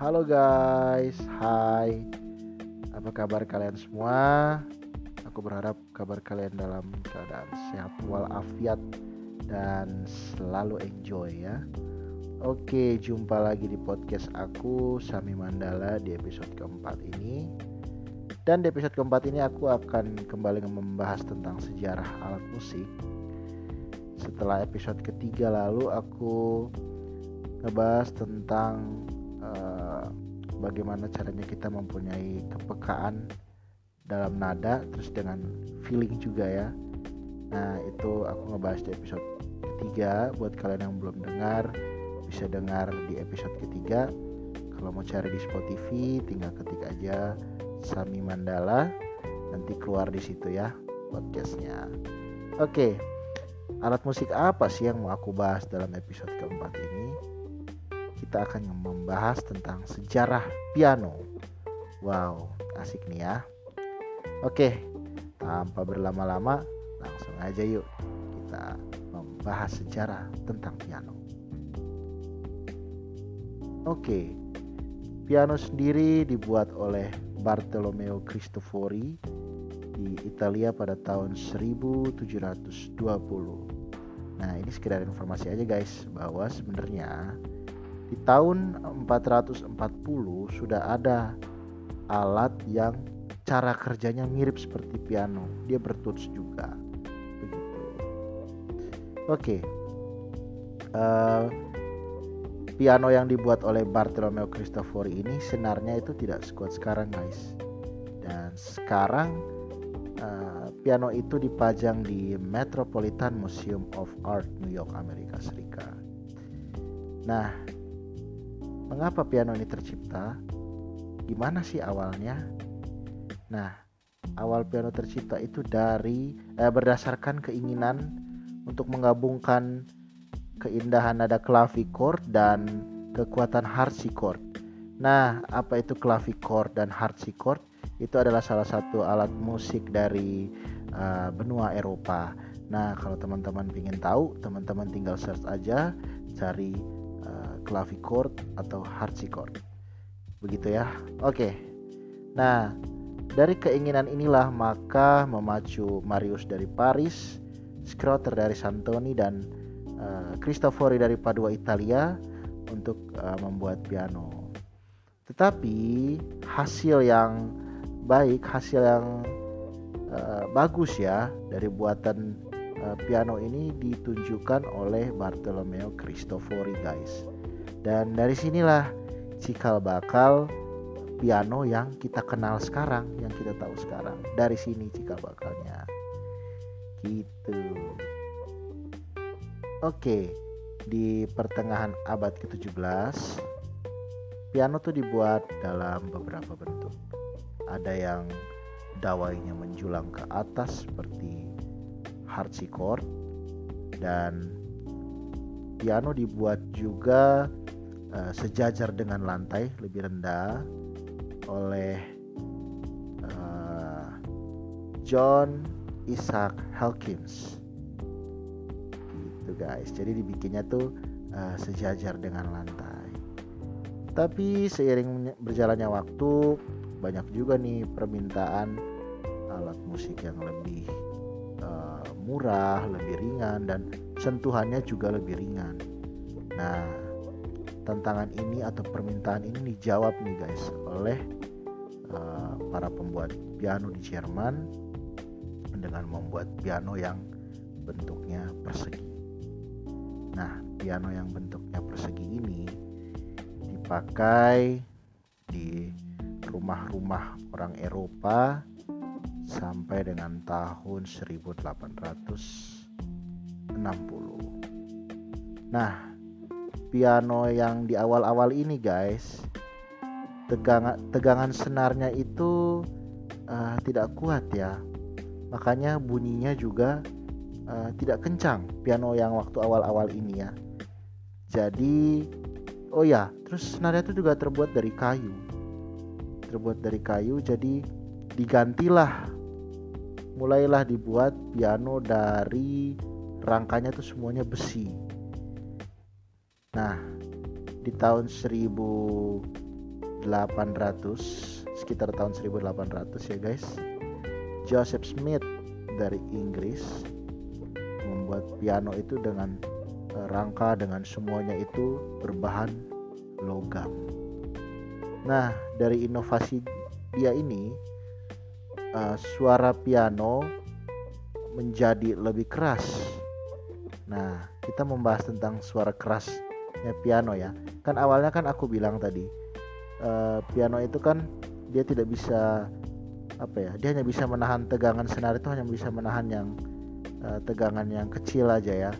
Halo guys, hai. Apa kabar kalian semua? Aku berharap kabar kalian dalam keadaan sehat walafiat dan selalu enjoy ya. Oke, jumpa lagi di podcast aku Sami Mandala di episode keempat ini. Dan di episode keempat ini aku akan kembali membahas tentang sejarah alat musik. Setelah episode ketiga lalu aku ngebahas tentang bagaimana caranya kita mempunyai kepekaan dalam nada terus dengan feeling juga ya. Nah, itu aku ngebahas di episode ketiga buat kalian yang belum dengar bisa dengar di episode ketiga. Kalau mau cari di Spotify tinggal ketik aja Sami Mandala nanti keluar di situ ya podcastnya. Oke, alat musik apa sih yang mau aku bahas dalam episode keempat ini? Kita akan membahas tentang sejarah piano. Wow, asik nih ya. Oke, tanpa berlama-lama, langsung aja yuk kita membahas sejarah tentang piano. Oke, piano sendiri dibuat oleh Bartolomeo Cristofori di Italia pada tahun 1720. Nah, ini sekedar informasi aja guys bahwa sebenarnya di tahun 440 sudah ada alat yang cara kerjanya mirip seperti piano. Dia bertuts juga. Begitu. Oke. Uh, piano yang dibuat oleh Bartolomeo Cristofori ini senarnya itu tidak sekuat sekarang, guys. Dan sekarang uh, piano itu dipajang di Metropolitan Museum of Art New York, Amerika Serikat. Nah, Mengapa piano ini tercipta? Gimana sih awalnya? Nah, awal piano tercipta itu dari eh, berdasarkan keinginan untuk menggabungkan keindahan nada clavichord dan kekuatan harpsichord. Nah, apa itu clavichord dan harpsichord? Itu adalah salah satu alat musik dari uh, benua Eropa. Nah, kalau teman-teman ingin tahu, teman-teman tinggal search aja, cari clavichord atau harpsichord. Begitu ya. Oke. Nah, dari keinginan inilah maka memacu Marius dari Paris, Scroter dari Santoni dan uh, Cristofori dari Padua Italia untuk uh, membuat piano. Tetapi hasil yang baik, hasil yang uh, bagus ya dari buatan uh, piano ini ditunjukkan oleh Bartolomeo Cristofori guys. Dan dari sinilah cikal bakal piano yang kita kenal sekarang, yang kita tahu sekarang. Dari sini cikal bakalnya. Gitu. Oke, di pertengahan abad ke-17 piano tuh dibuat dalam beberapa bentuk. Ada yang dawainya menjulang ke atas seperti harpsichord dan piano dibuat juga uh, sejajar dengan lantai lebih rendah oleh uh, John Isaac Helkins gitu guys. Jadi dibikinnya tuh uh, sejajar dengan lantai. Tapi seiring berjalannya waktu banyak juga nih permintaan alat musik yang lebih uh, murah lebih ringan dan sentuhannya juga lebih ringan. Nah tantangan ini atau permintaan ini dijawab nih guys oleh uh, para pembuat piano di Jerman dengan membuat piano yang bentuknya persegi. Nah, piano yang bentuknya persegi ini dipakai di rumah-rumah orang Eropa sampai dengan tahun 1860. Nah, piano yang di awal-awal ini guys. Tegangan tegangan senarnya itu uh, tidak kuat ya. Makanya bunyinya juga uh, tidak kencang piano yang waktu awal-awal ini ya. Jadi oh ya terus senarnya itu juga terbuat dari kayu. Terbuat dari kayu jadi digantilah. Mulailah dibuat piano dari rangkanya tuh semuanya besi Nah, di tahun 1870 sekitar tahun 1800 ya guys Joseph Smith dari Inggris membuat piano itu dengan uh, rangka dengan semuanya itu berbahan logam. Nah dari inovasi dia ini uh, suara piano menjadi lebih keras. Nah kita membahas tentang suara kerasnya piano ya. Kan awalnya kan aku bilang tadi uh, piano itu kan dia tidak bisa apa ya dia hanya bisa menahan tegangan senar itu hanya bisa menahan yang uh, tegangan yang kecil aja ya.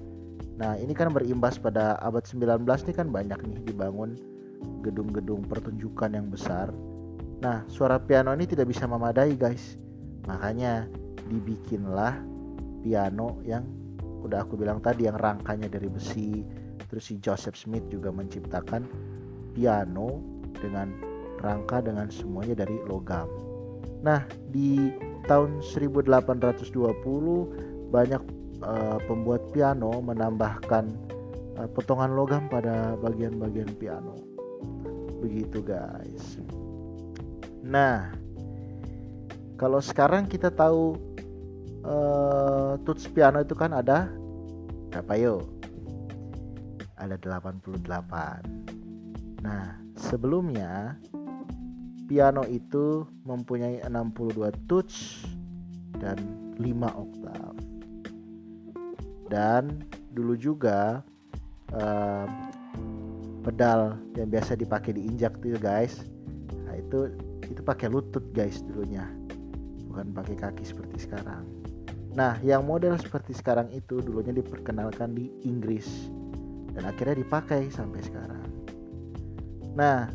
Nah ini kan berimbas pada abad 19 ini kan banyak nih dibangun gedung-gedung pertunjukan yang besar. Nah suara piano ini tidak bisa memadai guys. Makanya dibikinlah piano yang udah aku bilang tadi yang rangkanya dari besi terus si Joseph Smith juga menciptakan piano dengan rangka dengan semuanya dari logam. Nah di tahun 1820 banyak uh, pembuat piano menambahkan uh, potongan logam pada bagian-bagian piano. Begitu guys. Nah kalau sekarang kita tahu uh, tuts piano itu kan ada yuk? Ada 88. Nah, sebelumnya piano itu mempunyai 62 tuts dan 5 oktav. Dan dulu juga uh, pedal yang biasa dipakai diinjak tuh guys. Nah, itu itu pakai lutut guys dulunya. Bukan pakai kaki seperti sekarang. Nah, yang model seperti sekarang itu dulunya diperkenalkan di Inggris dan akhirnya dipakai sampai sekarang. Nah,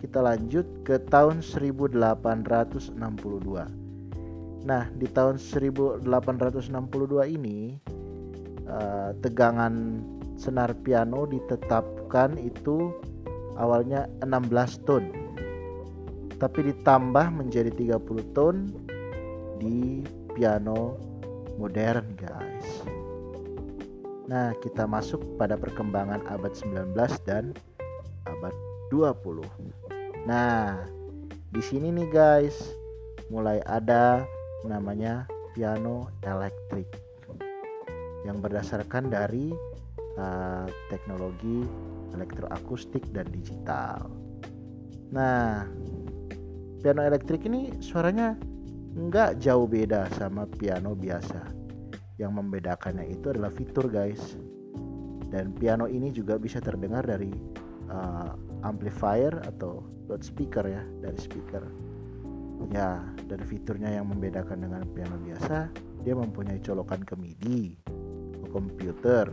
kita lanjut ke tahun 1862. Nah, di tahun 1862 ini uh, tegangan senar piano ditetapkan itu awalnya 16 ton. Tapi ditambah menjadi 30 ton di piano modern guys Nah kita masuk pada perkembangan abad 19 dan abad 20 Nah di sini nih guys mulai ada namanya piano elektrik yang berdasarkan dari uh, teknologi elektroakustik dan digital. Nah, piano elektrik ini suaranya nggak jauh beda sama piano biasa. Yang membedakannya itu adalah fitur guys. Dan piano ini juga bisa terdengar dari uh, amplifier atau loudspeaker ya, dari speaker. Ya, dari fiturnya yang membedakan dengan piano biasa, dia mempunyai colokan ke MIDI, ke komputer.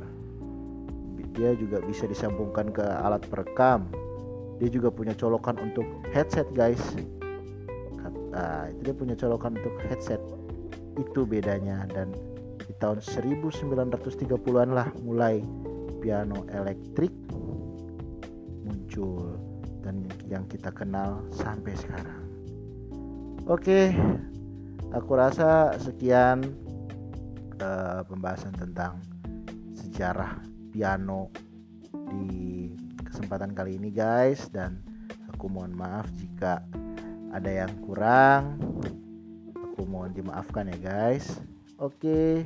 Dia juga bisa disambungkan ke alat perekam. Dia juga punya colokan untuk headset guys nah itu dia punya colokan untuk headset itu bedanya dan di tahun 1930-an lah mulai piano elektrik muncul dan yang kita kenal sampai sekarang. Oke aku rasa sekian uh, pembahasan tentang sejarah piano di kesempatan kali ini guys. Dan aku mohon maaf jika ada yang kurang. Aku mohon dimaafkan ya guys oke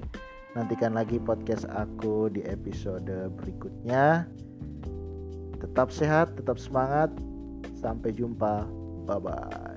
nantikan lagi podcast aku di episode berikutnya. Tetap sehat tetap semangat. Sampai jumpa. Bye bye